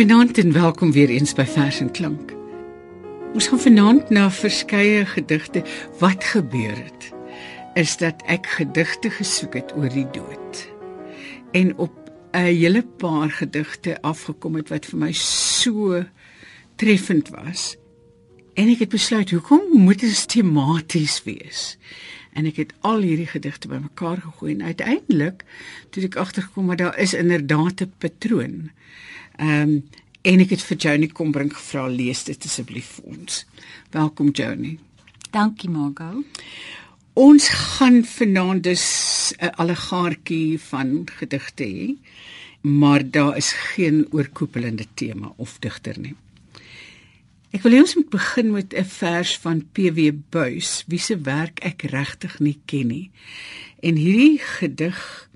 Goeienaand en welkom weer eens by Vers en Klank. Ons gaan vanaand na verskeie gedigte wat gebeur het. Is dat ek gedigte gesoek het oor die dood. En op 'n hele paar gedigte afgekom het wat vir my so treffend was. En ek het besluit, hoekom moet dit tematies wees? En ek het al hierdie gedigte bymekaar gegooi en uiteindelik toe ek agtergekom maar daar is inderdaad 'n patroon. Ehm um, en ek het vir Joni kom bring gevra lees dit asseblief vir ons. Welkom Joni. Dankie Margo. Ons gaan vanaand dus 'n allegaartjie van gedigte hê, maar daar is geen oorkoepelende tema of digter nie. Ek wil hê ons moet begin met 'n vers van PW Buys, wie se werk ek regtig nie ken nie. En hierdie gedig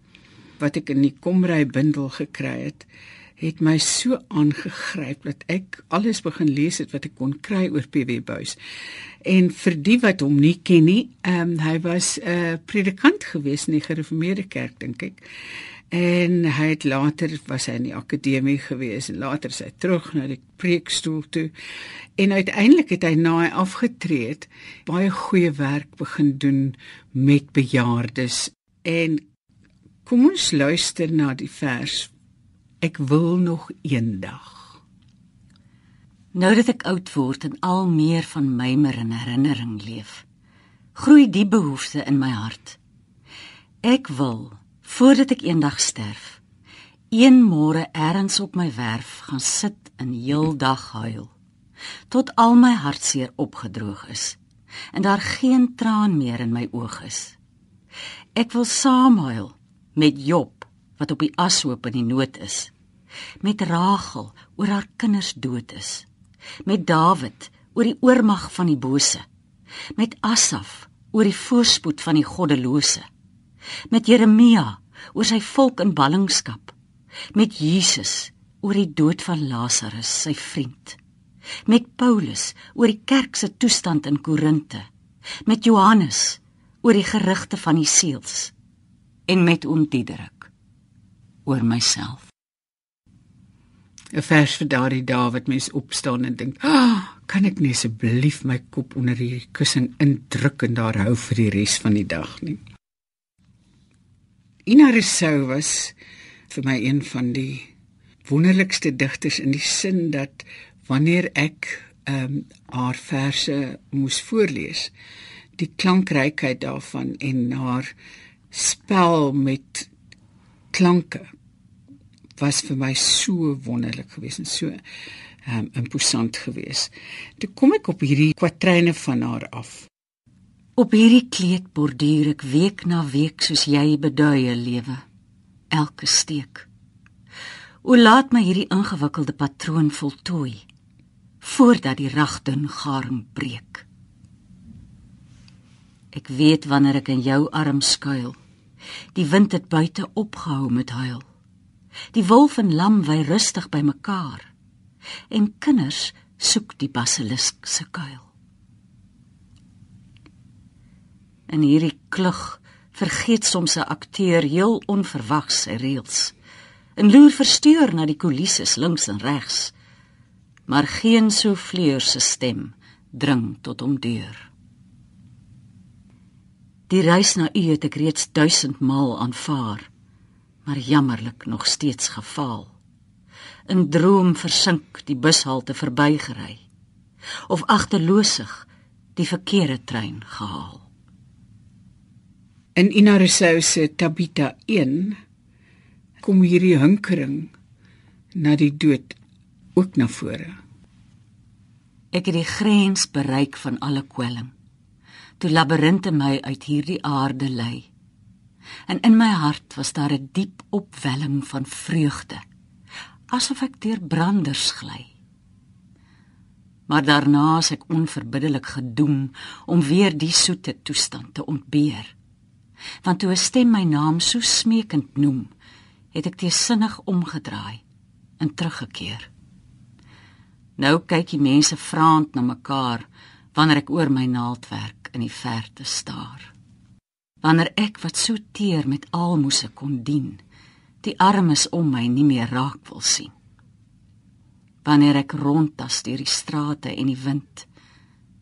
wat ek in die Komrey bundel gekry het, het my so aangegryp dat ek alles begin lees het wat ek kon kry oor PW Buys. En vir die wat hom nie ken nie, ehm um, hy was 'n uh, predikant gewees in die gereformeerde kerk dink ek. En hy het later was hy in die akademie gewees en later sy terug na die preekstoel toe. En uiteindelik het hy na hy afgetree het baie goeie werk begin doen met bejaardes. En kom ons luister na die vers Ek wil nog eendag. Nou dat ek oud word en al meer van mymer en herinnering leef, groei die behoefte in my hart. Ek wil voordat ek eendag sterf, een môre ergens op my werf gaan sit en heeldag huil tot al my hartseer opgedroog is en daar geen traan meer in my oog is. Ek wil saam huil met Job wat op die ashoop in die nood is met Rachel oor haar kinders dood is, met Dawid oor die oormag van die bose, met Asaf oor die voorspoed van die goddelose, met Jeremia oor sy volk in ballingskap, met Jesus oor die dood van Lazarus, sy vriend, met Paulus oor die kerk se toestand in Korinte, met Johannes oor die gerugte van die seels en met Oom Diederik oor myself. 'n vers vir daardie dae wat mens opstaan en dink, "Ag, oh, kan ek net asseblief my kop onder hierdie kussing indruk en daar hou vir die res van die dag nie." Ina Rousseau was vir my een van die wonderlikste digters in die sin dat wanneer ek ehm um, haar verse moes voorlees, die klankrykheid daarvan en haar spel met klanke was vir my so wonderlik geweest en so ehm um, imposant geweest. Toe kom ek op hierdie kwatryne van haar af. Op hierdie kleed borduur ek week na week soos jy beduie lewe. Elke steek. O laat my hierdie ingewikkelde patroon voltooi voordat die ragdun garing breek. Ek weet wanneer ek in jou arm skuil. Die wind het buite opgehou met huil. Die wolf en lam wy rustig by mekaar. En kinders soek die basilisk se kuil. En hierdie klug vergeet soms 'n akteur heel onverwags sy reëls. En loer versteur na die kulisses links en regs. Maar geen so vleur se stem dring tot hom deur. Die reis na u het ek reeds duisend maal aanvaar maar jammerlik nog steeds gefaal. In droom versink die bushalte verbygery of agterloosig die verkeerde trein gehaal. In Inarisou se Tabita 1 kom hierdie hinkering na die dood ook na vore. Ek het die grens bereik van alle kwelling. Toe labirinte my uit hierdie aarde lei en in my hart was daar 'n diep opwelling van vreugde asof ek deur branders gly maar daarna is ek onverbiddelik gedoem om weer die soete toestand te ontbeer want toe 'n stem my naam so smeekend noem het ek teesinnig omgedraai en teruggekeer. Nou kyk die mense vraend na mekaar wanneer ek oor my naaldwerk in die verte staar. Wanneer ek wat so teer met almoses kon dien die armes om my nie meer raak wil sien. Wanneer ek rondtas deur die strate en die wind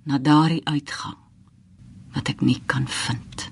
na daardie uitgang wat ek nie kan vind.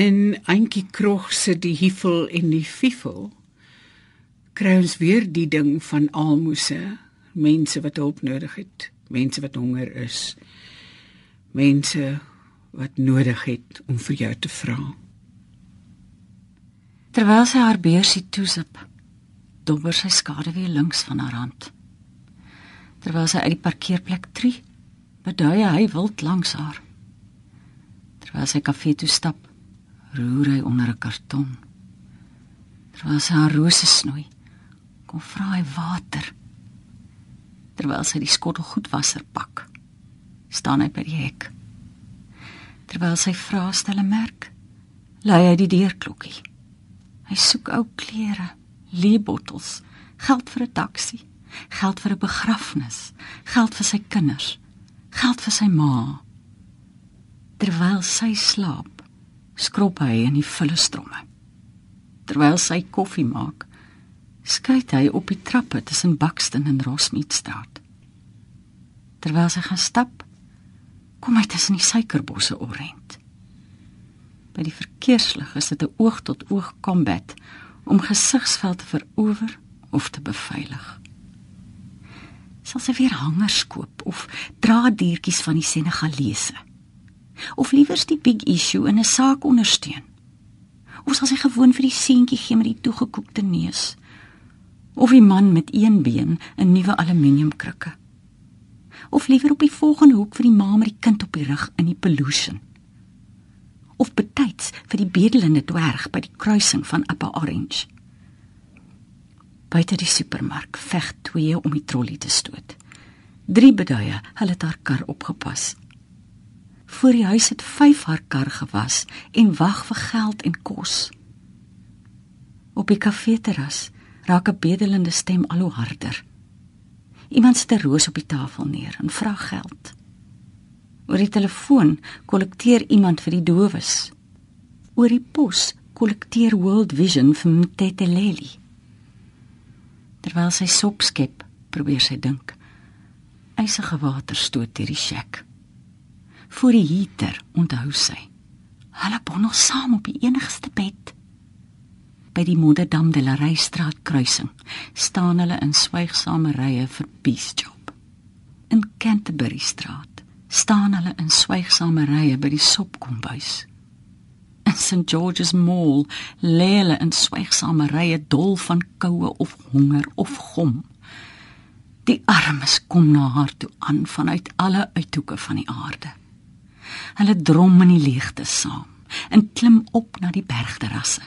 In Antjie Krog se die hiefel en die fiefel kry ons weer die ding van almose, mense wat hulp nodig het, mense wat honger is, mense wat nodig het om vir jou te vra. Terwyl sy haar beursie toesip, dobber sy skade weer links van haar hand. Terwyl sy uit die parkeerplek tree, beduie hy wild langs haar. Terwyl sy kafee toe stap, roer hy onder 'n karton. Terwyl sy haar rose snoei, kom vra hy water. Terwyl sy die skottel goedwasser pak, staan hy by die hek. Terwyl sy vra stel 'n merk, lei hy die deurklokkie. Hy soek ou klere, leebottels, geld vir 'n taxi, geld vir 'n begrafnis, geld vir sy kinders, geld vir sy ma. Terwyl sy slaap, skrob hy in die volle stromme. Terwyl sy koffie maak, skuit hy op die trappe tussen Buxton en Rosmeetstraat. Terwyl sy gaan stap, kom hy tussen die suikerbosse orent. By die verkeerslig is dit 'n oog tot oog kombat om gesigsveld te verower of te beveilig. Sal sy weer hangers koop of dra diertjies van die Senegalese? Of liewers die big issue in 'n saak ondersteun? Of sal sy gewoon vir die seentjie gee met die toegekoekte neus? Of die man met een been 'n nuwe aluminiumkrukke? Of liewer op die volgende hoek vir die ma met die kind op die rug in die pollution? Of betyds vir die bedelende dwerg by die kruising van Appa Orange? Buite die supermark veg twee om die trolly te stoot. Drie beduie, hulle het haar kar opgepas Voor die huis het vyf haar kar gewas en wag vir geld en kos. Op die kafeeterras raak 'n bedelende stem al hoe harder. Iemand sit 'n roos op die tafel neer en vra geld. Oor die telefoon kollekteer iemand vir die dowes. Oor die pos kollekteer World Vision vir Mteteleli. Terwyl sy sop skep, probeer sy dink. Eisige water stoot deur die shack voor die heater onthou sy. Hulle bondel saam op die enigste bed. By die Moederdam de la Reystraat kruising staan hulle in swygsame rye vir peace job. In Canterbury straat staan hulle in swygsame rye by die sopkombuis. In St George's Mall lê hulle in swygsame rye dol van koue of honger of gom. Die armes kom na haar toe aan vanuit alle uithoeke van die aarde. Hulle drom in die leegte saam en klim op na die bergterrasse.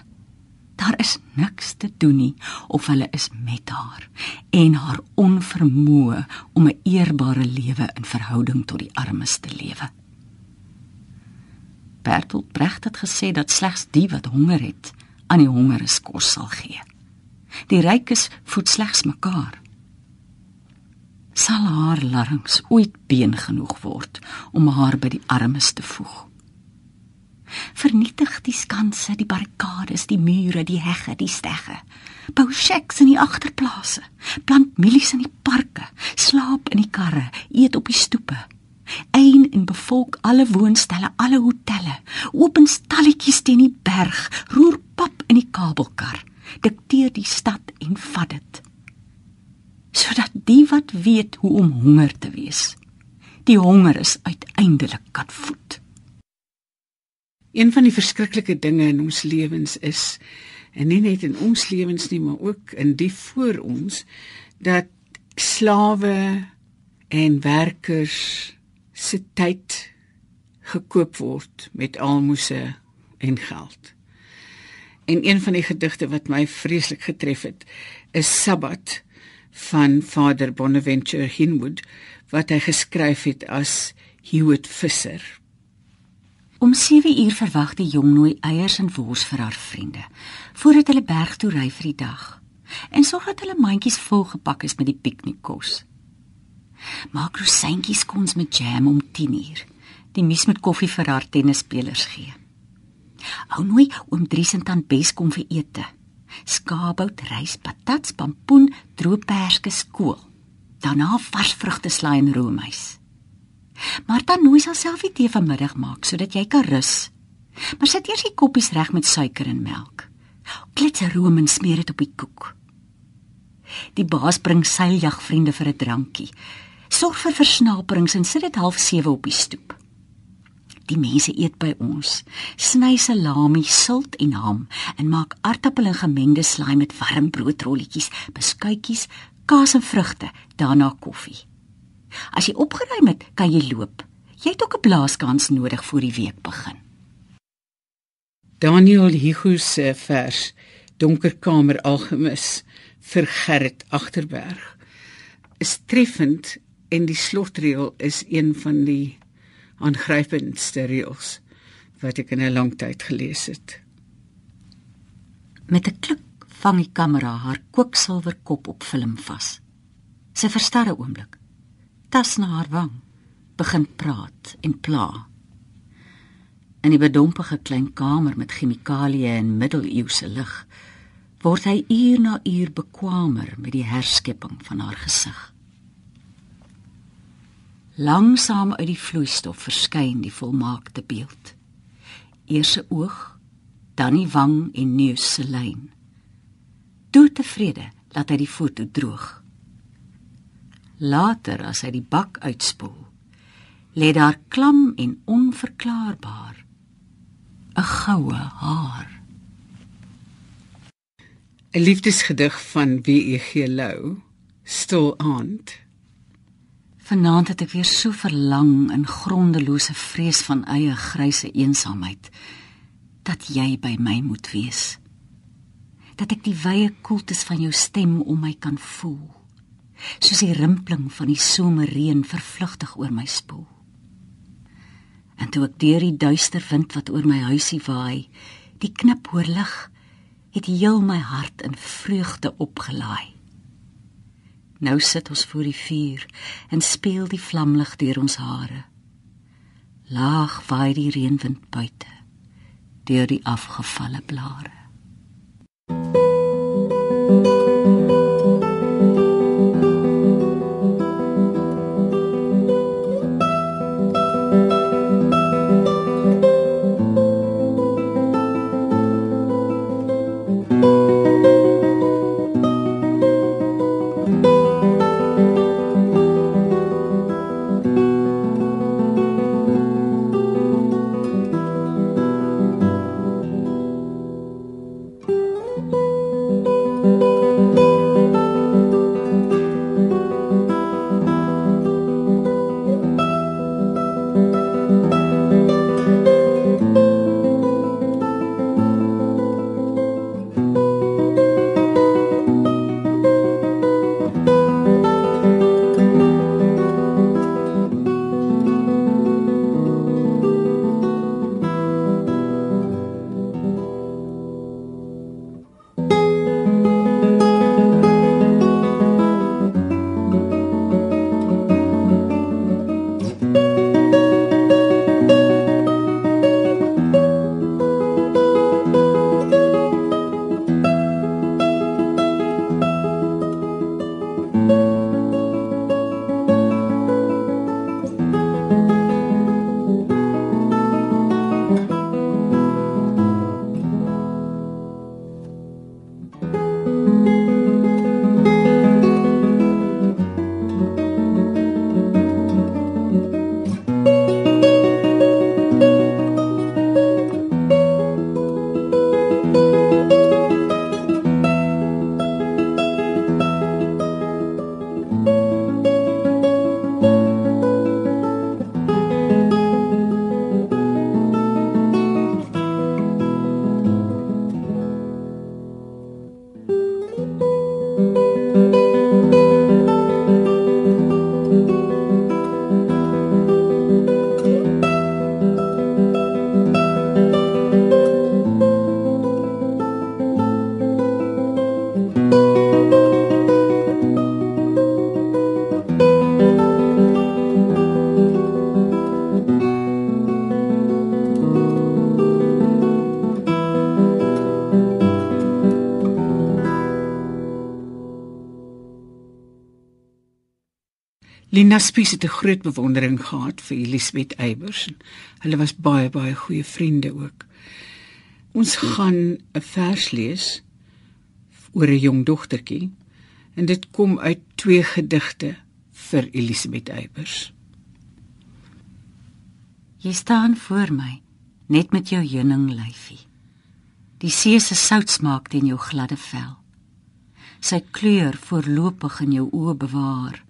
Daar is niks te doen nie of hulle is met haar en haar onvermoë om 'n eerbare lewe in verhouding tot die armes te lewe. Bertolt Brecht het gesê dat slegs die wat honger het, aan die hongeres kos sal gee. Die rykes voed slegs mekaar. Sal haar larynx ooit been genoeg word om haar by die armes te voeg. Vernietig die skanse, die barrikades, die mure, die hegge, die stegge. Bou shacks in die agterplase, plant mielies in die parke, slaap in die karre, eet op die stoepe. Een en bevolk alle woonstelle, alle hotelle, open stalletjies teen die berg, roer pap in die kabelkar, dikteer die stad en vat dit sodat die wat weet hoe om honger te wees die honger is uiteindelik kan voed een van die verskriklike dinge in ons lewens is en nie net in ons lewens nie maar ook in die voor ons dat slawe en werkers se tyd gekoop word met almoses en geld. En een van die gedigte wat my vreeslik getref het, is Sabbat van Vader Bonaventure Hinwood wat hy geskryf het as Hewitt Visser. Om 7 uur verwag die jong nooi eiers en wors vir haar vriende voordat hulle berg toe ry vir die dag en sorg dat hulle mandjies vol gepak is met die piknikkos. Maak rosientjies kons met jam om 10 uur. Die mis met koffie vir haar tennisspelers gee. Hou nooi oom Dries en tant Bes kom vir ete skaapbout, rys, patats, pampoen, droëperske skool. Daarna vars vrugte slaai en roomys. Martha nooi self die tee vanmiddag maak sodat jy kan rus. Maar sit eers die koppies reg met suiker en melk. Klitse room en smeer dit op die koek. Die baas bring seiljagvriende vir 'n drankie. Sorg vir versnaperings en sit dit half 7 op die stoep. Die mense eet by ons. Sny salami, silt en ham en maak aartappel en gemengde slaai met warm broodrolletjies, beskuitjies, kaas en vrugte, daarna koffie. As jy opgeruim het, kan jy loop. Jy het ook 'n blaaskans nodig voor die week begin. Daniel Hugo se vers Donker kamer algemis vir Gerrit Agterberg is treffend en die slotreël is een van die aangrypendste reels wat ek in 'n lang tyd gelees het. Met 'n klik vang die kamera haar kwiksilwer kop op film vas. Sy verstar 'n oomblik. Tas na haar wang, begin praat en pla. In die bedompige klein kamer met chemikalieë en middeleeuse lig, word hy uur na uur bekwamer met die herskepping van haar gesig. Langsaam uit die vloeistof verskyn die volmaakte beeld. Eers 'n oog, dan die wang en neus se lyn. Toe tevrede laat hy die foto droog. Later as hy die bak uitspoel, lê daar klam en onverklaarbaar 'n goue haar. 'n Liefdesgedig van W.E.G. Lou, Stil aand. Vanaand het ek weer so verlang in grondelose vrees van eie gryse eensaamheid dat jy by my moet wees. Dat ek die wye koeltes van jou stem om my kan voel. Soos die rimpeling van die somerreën vervlugtig oor my spoel. En toe ek deur die duister wind wat oor my huisie waai, die knip hoor lig, het heel my hart in vreugde opgelaai. Nou sit ons voor die vuur en speel die vlamlig deur ons hare. Laag waai die reënwind buite deur die afgevalle blare. Lina Spies het 'n groot bewondering gehad vir Elisabeth Eybers. Hulle was baie baie goeie vriende ook. Ons gaan 'n vers lees oor 'n jong dogtertjie en dit kom uit twee gedigte vir Elisabeth Eybers. Jy staan voor my net met jou heuning lyfie. Die see se sout smaak teen jou gladde vel. Sy kleur voorlopig in jou oë bewaar,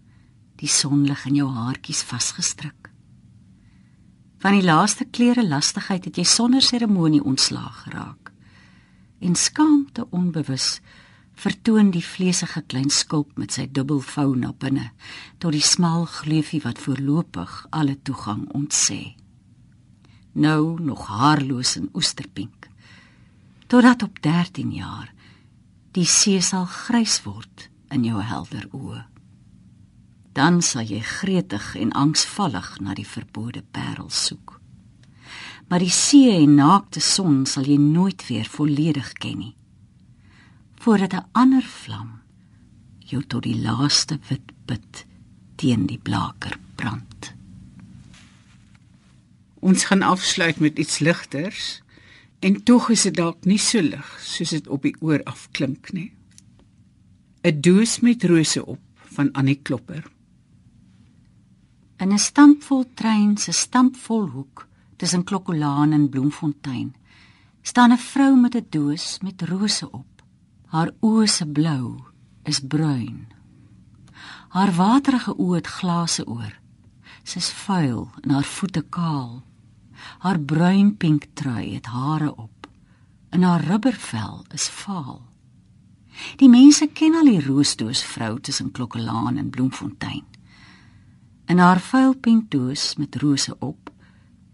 die sonlig in jou haartjies vasgestryk. Van die laaste klere lastigheid het jy sonder seremonie ontslaag geraak. En skaamte onbewus vertoon die vleesige klein skulp met sy dubbelvou na binne tot die smal gleufie wat voorlopig alle toegang ontsê nou nog haarloos en oesterpink. Totdat op 13 jaar die see sal grys word in jou helder oë. Dan sal jy gretig en angsvallig na die verbode parel soek. Maar die see en naakte son sal jy nooit weer volledig ken nie. Voordat 'n ander vlam jou tot die laaste wit put teen die blaker brand. Ons gaan afsluit met iets ligters en tog is dit dalk nie so lig soos dit op die oor afklink nie. 'n Doos met rose op van Annie Klopper. In 'n stampvol trein se stampvol hoek tussen Klokkolaan en Bloemfontein staan 'n vrou met 'n doos met rose op. Haar oë se blou is bruin. Haar waterige oë het glase oor. Sy's vuil en haar voete kaal. Haar bruin pink trui het hare op. En haar rubbervel is vaal. Die mense ken al die roosdoos vrou tussen Klokkelaan en Bloemfontein. In haar vuil pink doos met rose op,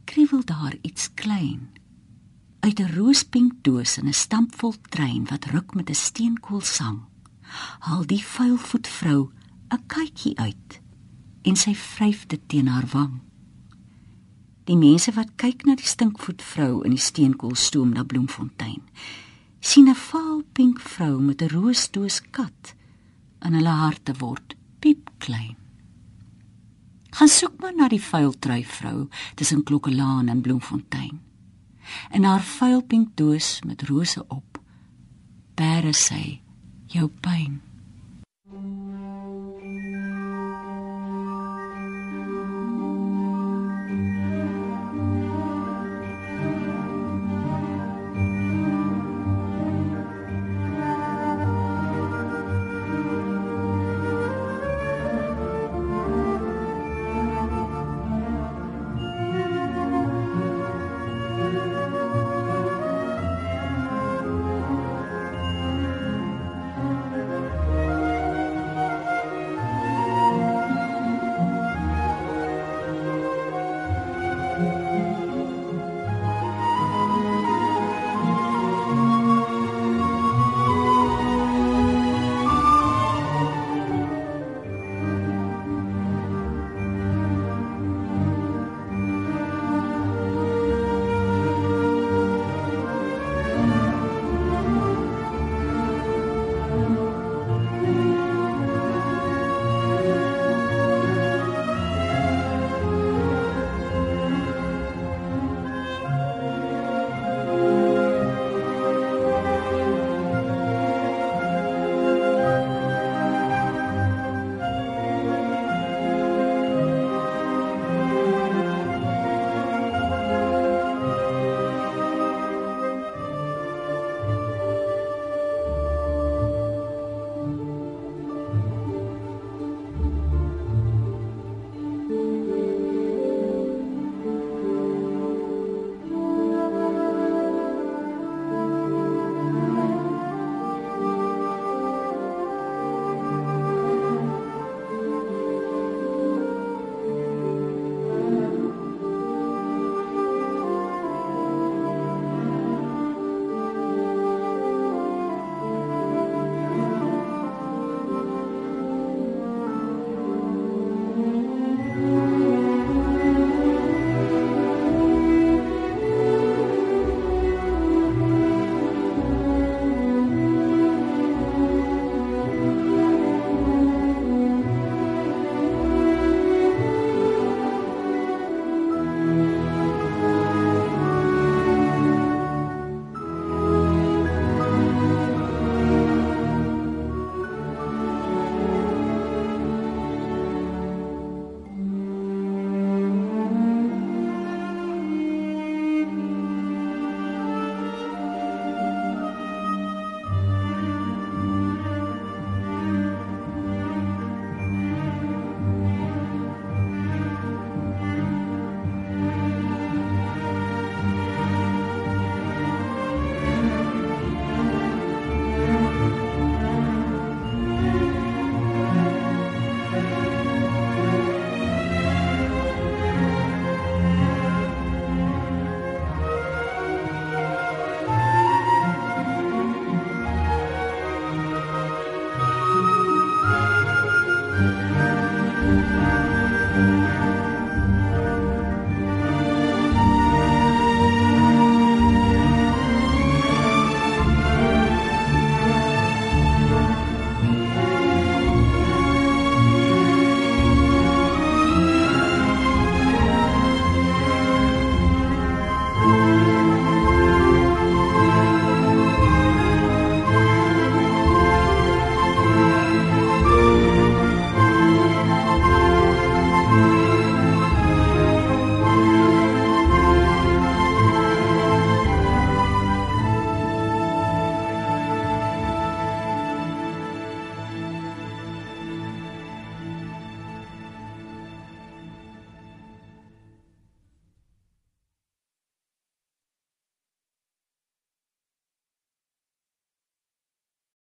kriewel daar iets klein. Uit 'n roospink doos in 'n stampvol trein wat ruk met 'n steenkool sang, haal die vuilvoet vrou 'n kykie uit en sy vryf dit teen haar wang. Die mense wat kyk na die stinkvoet vrou in die steenkoolstoom na Bloemfontein, sien 'n vaal pink vrou met 'n roosdoos kat in hulle harte word piep klein. Gaan soek maar na die vuil trui vrou tussen Klokkelaan en Bloemfontein. En haar vuil pink doos met rose op, bære sy jou pyn.